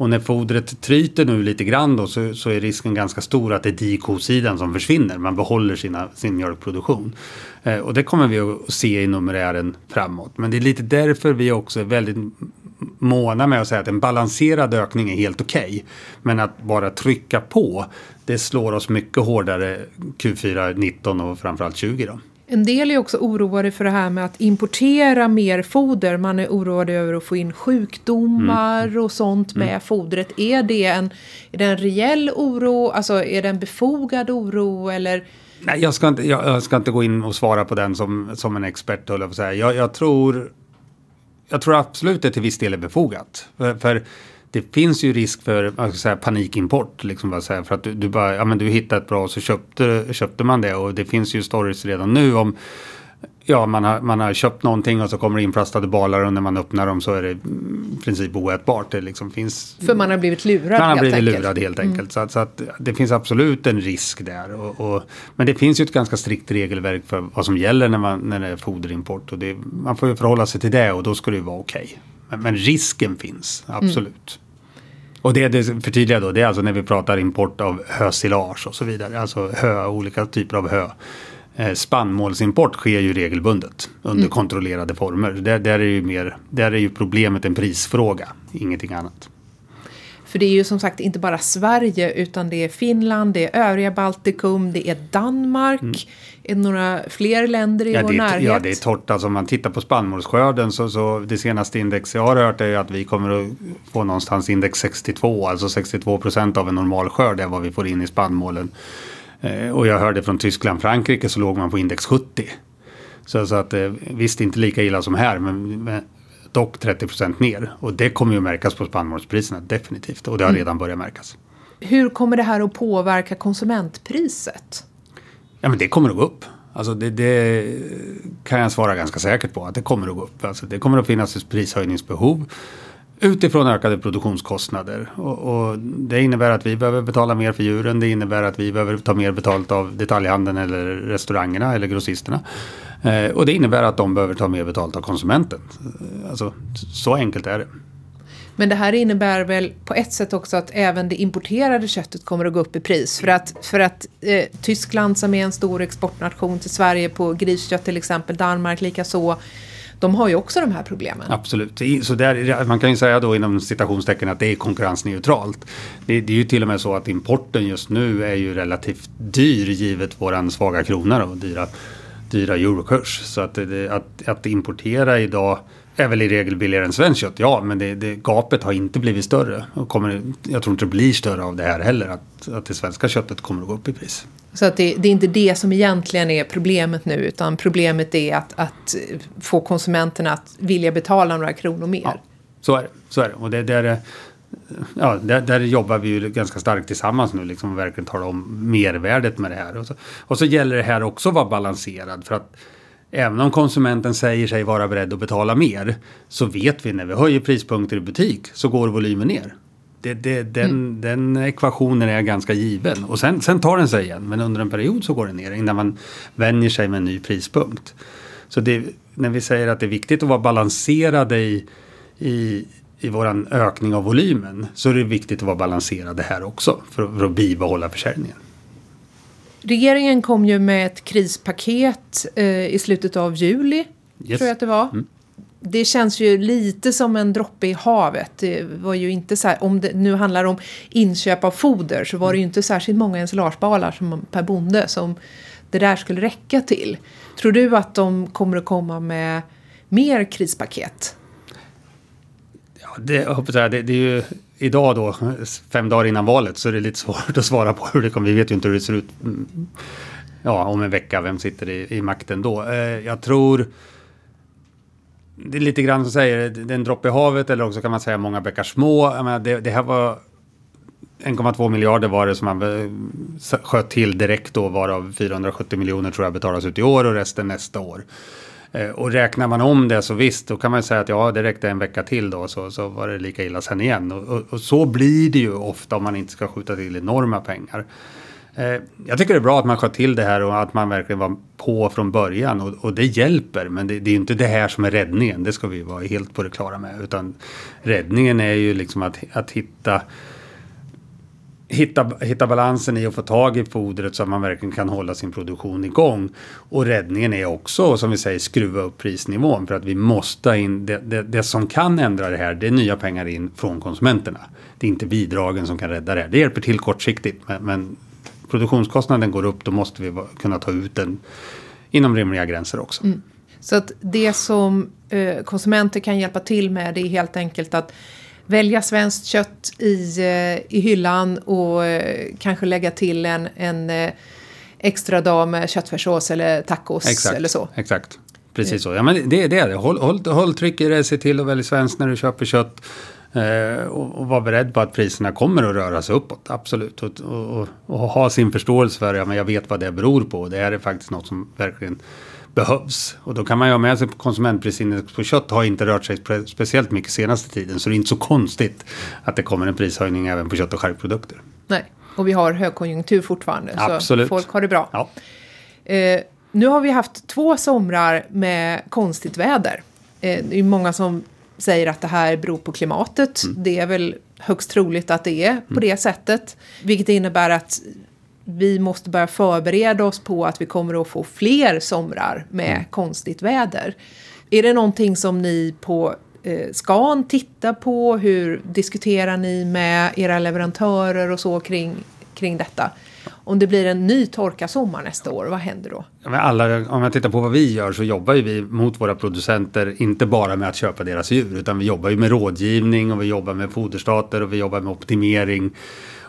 Och när fodret tryter nu lite grann då så, så är risken ganska stor att det är dikosidan som försvinner. Man behåller sina, sin mjölkproduktion. Eh, och det kommer vi att se i numerären framåt. Men det är lite därför vi också är väldigt måna med att säga att en balanserad ökning är helt okej. Men att bara trycka på, det slår oss mycket hårdare Q4 19 och framförallt 20 då. En del är också oroade för det här med att importera mer foder. Man är oroad över att få in sjukdomar Mm. och sånt med fodret. Är det, en, är det en reell oro? Alltså är det en befogad oro? Eller Nej, jag ska, inte, jag, jag ska inte gå in och svara på den som, som en expert, höll jag på säga. Jag, jag, tror, jag tror absolut det till viss del är befogat. För, för det finns ju risk för ska säga, panikimport. Liksom säga, för att du, du, bara, ja, men du hittade ett bra och så köpte, köpte man det. Och det finns ju stories redan nu om Ja, man har, man har köpt någonting och så kommer det inplastade balar och när man öppnar dem så är det mm, i princip oätbart. Det liksom finns för man har blivit lurad man har blivit enkelt? lurad helt enkelt. Så, att, så att det finns absolut en risk där. Och, och, men det finns ju ett ganska strikt regelverk för vad som gäller när, man, när det är foderimport. Och det, man får ju förhålla sig till det och då ska det ju vara okej. Men, men risken finns, absolut. Och det, det förtydliga då, det är alltså när vi pratar import av hösilage och så vidare. Alltså hö, olika typer av hö. Eh, Spannmålsimport sker ju regelbundet under kontrollerade former. Där, där, är ju mer, där är ju problemet en prisfråga, ingenting annat. För det är ju som sagt inte bara Sverige utan det är Finland, det är övriga Baltikum, det är Danmark. Är det några fler länder i Ja vår det, är, närhet? ja, det är torrt. Alltså om man tittar på spannmålsskörden så, så det senaste index jag har hört är att vi kommer att få någonstans index 62. Alltså 62 procent av en normalskörd är vad vi får in i spannmålen. Eh, och jag hörde från Tyskland, Frankrike så låg man på index 70. Så, så att eh, visst inte lika illa som här men, men dock 30 procent ner. Och det kommer ju att märkas på spannmålspriserna definitivt. Och det har redan börjat märkas. Hur kommer det här att påverka konsumentpriset? Ja men det kommer att gå upp. Alltså det, det kan jag svara ganska säkert på att det kommer att gå upp. Alltså det kommer att finnas ett prishöjningsbehov utifrån ökade produktionskostnader. Och, och det innebär att vi behöver betala mer för djuren. Det innebär att vi behöver ta mer betalt av detaljhandeln eller restaurangerna eller grossisterna. Eh, och det innebär att de behöver ta mer betalt av konsumenten. Eh, alltså så enkelt är det. Men det här innebär väl på ett sätt också att även det importerade köttet kommer att gå upp i pris. För att, för att eh, Tyskland som är en stor exportnation till Sverige på griskött till exempel, Danmark likaså. De har ju också de här problemen. Absolut. Så där, man kan ju säga då inom citationstecken att det är konkurrensneutralt. Det, det är ju till och med så att importen just nu är ju relativt dyr givet våran svaga krona och dyra, dyra eurokurs. Så att, det, att, att importera idag är väl i regel billigare än svenskt kött, ja, men det, det, gapet har inte blivit större. Och kommer, jag tror inte det blir större av det här heller, att, att det svenska köttet kommer att gå upp i pris. Så att det, det, är inte det som egentligen är problemet nu, utan problemet är att, att få konsumenterna att vilja betala några kronor mer. Ja, så är det. Så är det. Och det, där, ja, där, där, jobbar vi ju ganska starkt tillsammans nu, liksom verkligen tala om mervärdet med det här. Och så, och så gäller det här också att vara balanserad, för att Även om konsumenten säger sig vara beredd att betala mer så vet vi när vi höjer prispunkter i butik så går volymen ner. Det, det, den, mm. den ekvationen är ganska given och sen, sen tar den sig igen men under en period så går den ner innan man vänjer sig med en ny prispunkt. Så det, när vi säger att det är viktigt att vara balanserade i, i, i våran ökning av volymen så är det viktigt att vara balanserade här också för, för att bibehålla försäljningen. Regeringen kom ju med ett krispaket eh, i slutet av juli, yes. tror jag att det var. Mm. Det känns ju lite som en droppe i havet. Det var ju inte så här, om det nu handlar om inköp av foder så var det ju inte särskilt många ensilagebalar som, per bonde som det där skulle räcka till. Tror du att de kommer att komma med mer krispaket? Det, jag hoppas jag, det, det är ju idag då, fem dagar innan valet, så är det lite svårt att svara på hur det kommer. Vi vet ju inte hur det ser ut mm, ja, om en vecka, vem sitter i, i makten då. Eh, jag tror det är lite grann som säger, det är en droppe i havet eller också kan man säga många bäckar små. Jag menar, det, det här var 1,2 miljarder var det som man eh, sköt till direkt då, varav 470 miljoner tror jag betalas ut i år och resten nästa år. Eh, och räknar man om det så visst, då kan man säga att ja, det räckte en vecka till då, så, så var det lika illa sen igen. Och, och, och så blir det ju ofta om man inte ska skjuta till enorma pengar. Eh, jag tycker det är bra att man sköt till det här och att man verkligen var på från början och, och det hjälper. Men det, det är ju inte det här som är räddningen, det ska vi vara helt på det klara med. Utan räddningen är ju liksom att, att hitta hitta, hitta balansen i att få tag i fodret så att man verkligen kan hålla sin produktion igång. Och räddningen är också, som vi säger, skruva upp prisnivån för att vi måste in, det, det, det som kan ändra det här, det är nya pengar in från konsumenterna. Det är inte bidragen som kan rädda det här. Det hjälper till kortsiktigt, men, men produktionskostnaden går upp, då måste vi kunna ta ut den inom rimliga gränser också. Mm. Så att det som eh, konsumenter kan hjälpa till med det är helt enkelt att välja svenskt kött i, eh, i hyllan och eh, kanske lägga till en, en eh, extra dag med köttfärssås eller tacos exakt, eller så. Exakt, precis så. Ja, men det, det är det. Håll, håll, håll tryck i det, se till att välja svenskt när du köper kött. Eh, och, och vara beredd på att priserna kommer att röra sig uppåt, absolut. Och, och, och ha sin förståelse för det, ja, men jag vet vad det beror på. Det här är faktiskt något som verkligen behövs. Och då kan man ju ha med sig konsumentprisindex på kött har inte rört sig speciellt mycket senaste tiden. Så det är inte så konstigt att det kommer en prishöjning även på kött och charkprodukter. Nej, och vi har högkonjunktur fortfarande. Absolut. Så folk har det bra. Ja. Eh, nu har vi haft två somrar med konstigt väder. Eh, det är många som säger att det här beror på klimatet. Mm. Det är väl högst troligt att det är på mm. det sättet. Vilket innebär att vi måste börja förbereda oss på att vi kommer att få fler somrar med mm. konstigt väder. Är det någonting som ni på eh, Scan tittar på? Hur diskuterar ni med era leverantörer och så kring, kring detta? Om det blir en ny torkasommar nästa år, vad händer då? Alla, om jag tittar på vad vi gör så jobbar vi mot våra producenter, inte bara med att köpa deras djur, utan vi jobbar ju med rådgivning och vi jobbar med foderstater och vi jobbar med optimering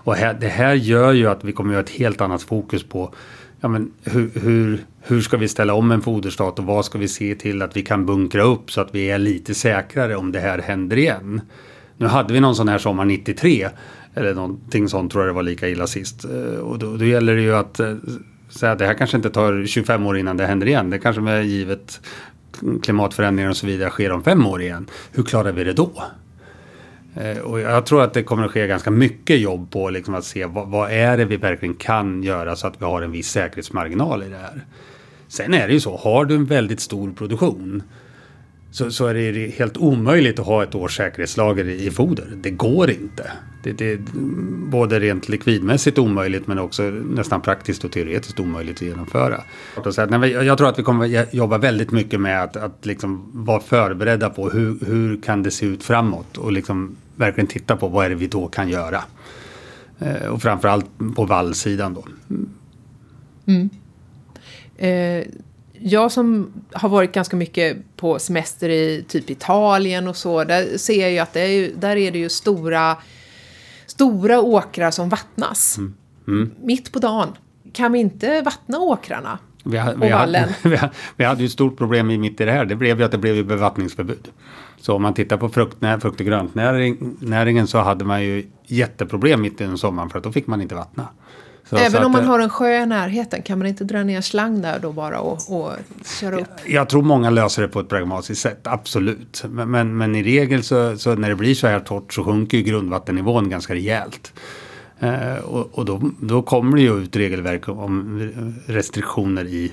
och här, det här gör ju att vi kommer att ha ett helt annat fokus på ja, men hur, hur, hur ska vi ställa om en foderstat och vad ska vi se till att vi kan bunkra upp så att vi är lite säkrare om det här händer igen. Nu hade vi någon sån här sommar 93 eller någonting sånt tror jag det var lika illa sist. Eh, och då, då gäller det ju att eh, säga att det här kanske inte tar 25 år innan det händer igen. Det kanske med givet klimatförändringar och så vidare sker om fem år igen. Hur klarar vi det då? Eh, och jag tror att det kommer att ske ganska mycket jobb på liksom att se vad, vad, är det vi verkligen kan göra så att vi har en viss säkerhetsmarginal i det här. Sen är det ju så, har du en väldigt stor produktion så, så är det helt omöjligt att ha ett års säkerhetslager i, i foder. Det går inte. Det, det är både rent likvidmässigt omöjligt men också nästan praktiskt och teoretiskt omöjligt att genomföra. Jag tror att vi kommer jobba väldigt mycket med att, att liksom vara förberedda på hur, hur kan det se ut framåt och liksom verkligen titta på vad är det vi då kan göra. Eh, och framförallt på vallsidan då. Mm. Eh, jag som har varit ganska mycket på semester i typ Italien och så, där ser jag ju att det är, där är det ju stora, stora åkrar som vattnas. Mm. Mm. Mitt på dagen. Kan vi inte vattna åkrarna? Vi, ha, vi, hade, vi, hade, vi hade ju ett stort problem mitt i det här. Det blev ju att det blev bevattningsförbud. Så om man tittar på fruktnä, frukt och gröntnäringen så hade man ju jätteproblem mitt i sommaren för att då fick man inte vattna. Så, Även så om man har en sjö i närheten, kan man inte dra ner slang där då bara och, och köra upp? Jag tror många löser det på ett pragmatiskt sätt, absolut. Men, men, men i regel så, så, när det blir så här torrt så sjunker ju grundvattennivån ganska rejält. Eh, och, och då, då kommer det ju ut regelverk om restriktioner i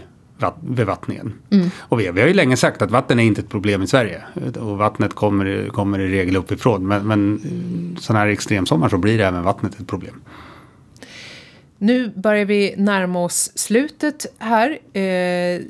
bevattningen. Mm. Och vi, vi, har ju länge sagt att vatten är inte ett problem i Sverige. Och vattnet kommer, kommer i regel uppifrån. Men, men sådana här extremsommar så blir även vattnet ett problem. Nu börjar vi närma oss slutet här. Eh,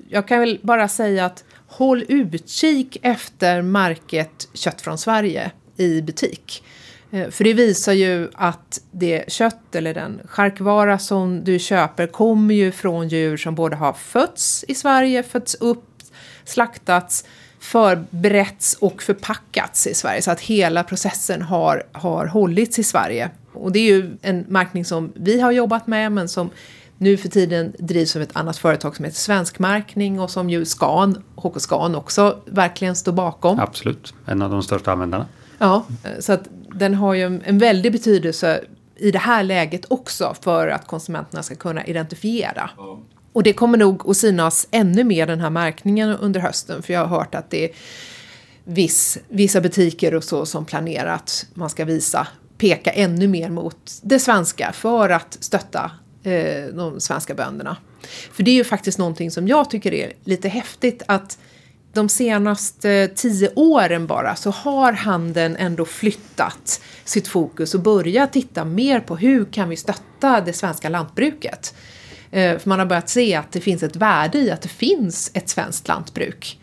jag kan väl bara säga att håll utkik efter märket Kött från Sverige i butik. Eh, för det visar ju att det kött eller den charkvara som du köper kommer ju från djur som både har fötts i Sverige, fötts upp, slaktats, förberetts och förpackats i Sverige. Så att hela processen har, har hållits i Sverige. Och det är ju en märkning som vi har jobbat med men som nu för tiden drivs av ett annat företag som heter Svenskmärkning och som ju Scan, HK Scan också verkligen står bakom. Absolut, en av de största användarna. Ja, så att den har ju en väldig betydelse i det här läget också för att konsumenterna ska kunna identifiera. Ja. Och det kommer nog att synas ännu mer den här märkningen under hösten för jag har hört att det är viss, vissa butiker och så som planerar att man ska visa peka ännu mer mot det svenska för att stötta eh, de svenska bönderna. För det är ju faktiskt någonting som jag tycker är lite häftigt att de senaste tio åren bara så har handeln ändå flyttat sitt fokus och börjat titta mer på hur kan vi stötta det svenska lantbruket. Eh, för man har börjat se att det finns ett värde i att det finns ett svenskt lantbruk.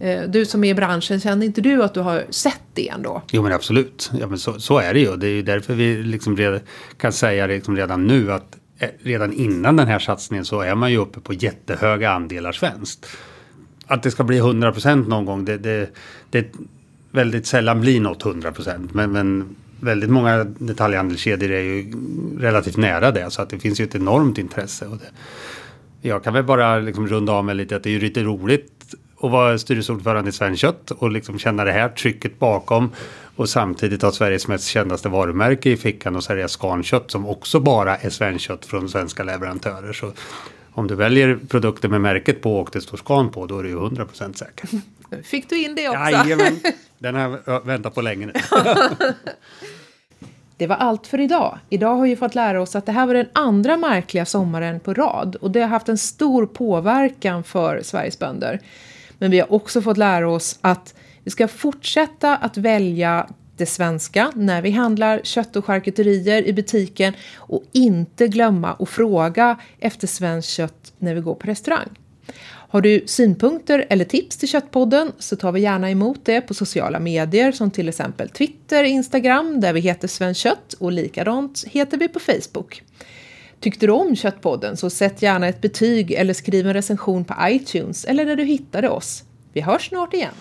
Eh, du som är i branschen, känner inte du att du har sett det ändå? Jo men absolut, ja, men så, så är det ju. Det är ju därför vi liksom redan, kan säga liksom redan nu att eh, redan innan den här satsningen så är man ju uppe på jättehöga andelar svenskt. Att det ska bli 100% någon gång, det, det, det väldigt sällan blir något 100%. Men, men väldigt många detaljhandelskedjor är ju relativt nära det. Så att det finns ju ett enormt intresse. Och det, jag kan väl bara liksom runda av med lite att det är ju lite roligt att vara styrelseordförande i Svenskt Kött och liksom känna det här trycket bakom och samtidigt ha Sveriges mest kändaste varumärke i fickan och sälja Scankött som också bara är Svenskt Kött från svenska leverantörer. Så om du väljer produkter med märket på och det står Scan på då är du ju 100% säker. Fick du in det också? Jajamän, den har jag väntat på länge nu. Det var allt för idag. Idag har vi fått lära oss att det här var den andra märkliga sommaren på rad och det har haft en stor påverkan för Sveriges bönder. Men vi har också fått lära oss att vi ska fortsätta att välja det svenska när vi handlar kött och charkuterier i butiken och inte glömma att fråga efter svenskt kött när vi går på restaurang. Har du synpunkter eller tips till Köttpodden så tar vi gärna emot det på sociala medier som till exempel Twitter, Instagram där vi heter Svenskt Kött och likadant heter vi på Facebook. Tyckte du om Köttpodden så sätt gärna ett betyg eller skriv en recension på iTunes eller där du hittade oss. Vi hörs snart igen.